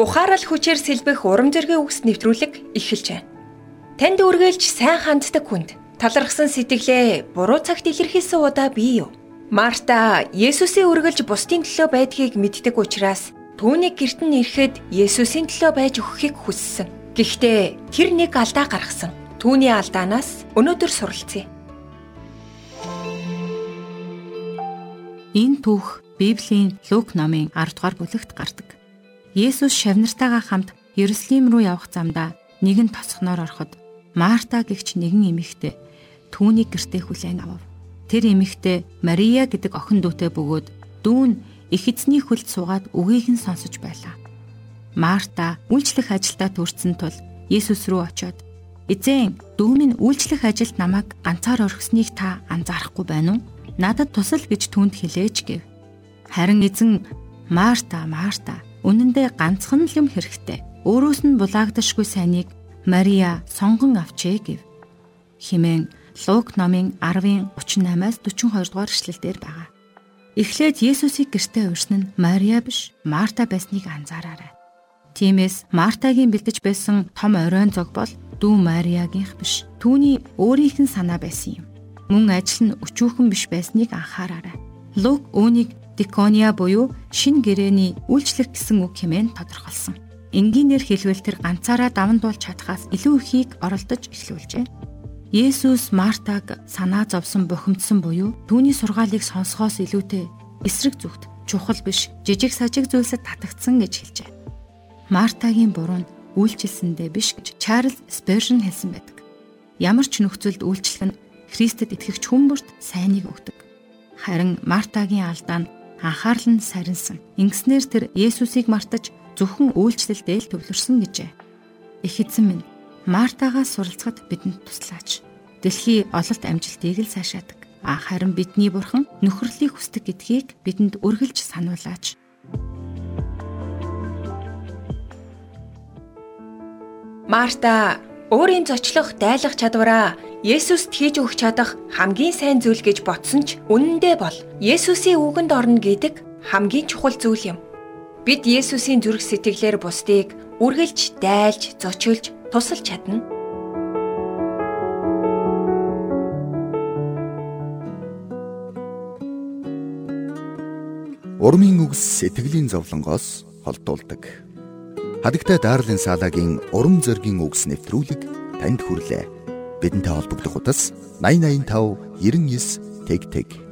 ухаарал хүчээр сэлбэх урам зоригийн үгс нэвтрүүлэг эхэлж байна. Танд үргэлж сайн ханддаг хүнд талархсан сэтгэлээ буруу цагт илэрхийлсэн удаа бий юу? Марта Есүсийн үргэлж бусдын төлөө байдгийг мэддэг учраас түүний герт нь ирэхэд Есүсийн төлөө байж өгөхийг хүссэн. Гэхдээ тэр нэг алдаа гаргасан. Түүний алдаанаас өнөөдөр суралцъя. Энэ түүх Библийн Лук номын 10 дугаар бүлэгт гардаг. Есүс шавнартайгаа хамт Ерөслим рүү явах замдаа нэгэн тосгоноор ороход Марта гэгч нэгэн эмэгтэй түүнийг гэртээ хүлээн авав. Тэр эмэгтэй Мария гэдэг охин дүүтэй бөгөөд дүүн их эзний хөлд суугаад үгийг нь сонсож байлаа. Марта үйлчлэх ажилдаа төрсэн тул Есүс рүү очиод "Эзэн, дүү минь үйлчлэх ажилд намайг ганцаар орхисныг та анзаарахгүй байна уу? Надад тусал гэж түнд хэлээч" гэв. Харин эзэн "Марта, Марта, үнэн дээр ганцхан л юм хэрэгтэй. Өөрөөс нь булаагдашгүй сайныг Мария сонгон авчээ" гэв. Химэн Лук номын 10-ын 38-аас 42 дугаар эшлэлдэр байгаа. Эхлээд Есүсийг гэртээ урьсан нь Мария биш, Марта байсныг анзаараарай. Тиймээс Мартагийн бэлдэж байсан том оройн зог бол дүү Мариагийнх биш. Түүний өөрийнх нь санаа байсан юм. Мөн ажил нь өчүүхэн биш байсныг анхаараарай. Лук үүнийг Дикония буюу шин гэрэний үйлчлэх гэсэн үг хэмээн тодорхойлсон. Энгийнээр хэлвэл тэр ганцаараа даван дуулж чадхаас илүү ихийг оролдож эхлүүлжээ. Есүс Мартаг санаа зовсон бухимдсан буюу түүний сургаалыг сонсохоос илүүтэй эсрэг зүгт чухал биш жижиг сажиг зүйлсэд татагдсан гэж хэлжээ. Мартагийн буруу нь үйлчилсэндээ биш гэж Чарльз Спержн хэлсэн байдаг. Ямар ч нөхцөлд үйлчлэх нь Христэд итгэгч хүмүүст сайныг өгдөг. Харин Мартагийн алдаа нь анхаарал нь сарнсан. Ингэснээр тэр Есүсийг мартаж зөвхөн үйлчлэлдээ л төвлөрсөн гэжээ. Их эзэн минь Мартагаас суралцахад бидэнд туслаач. Дэлхий ололт амжилтыг л сайшаадаг. А харин бидний бурхан нөхөрлөлийг хүсдэг гэдгийг бидэнд үргэлж сануулаач. Марта өөрийн зочлох дайлах чадвараа Есүст хийж өгч чадах хамгийн сайн зүйл гэж ботсон ч үнэндээ бол Есүсийн үгэнд орно гэдэг хамгийн чухал зүйл юм. Бид Есүсийн зүрх сэтгэлээр бусдыг үргэлж дайлж, зочилж тусалж чадна. Урмын үгс сэтгэлийн зовлонгоос холдуулдаг. Хадагтай Дарлин Салагийн урам зоригийн үгс нэвтрүүлэг танд хүрлээ. Бидэнтэй холбогдох утас 8085 99 тэг тэг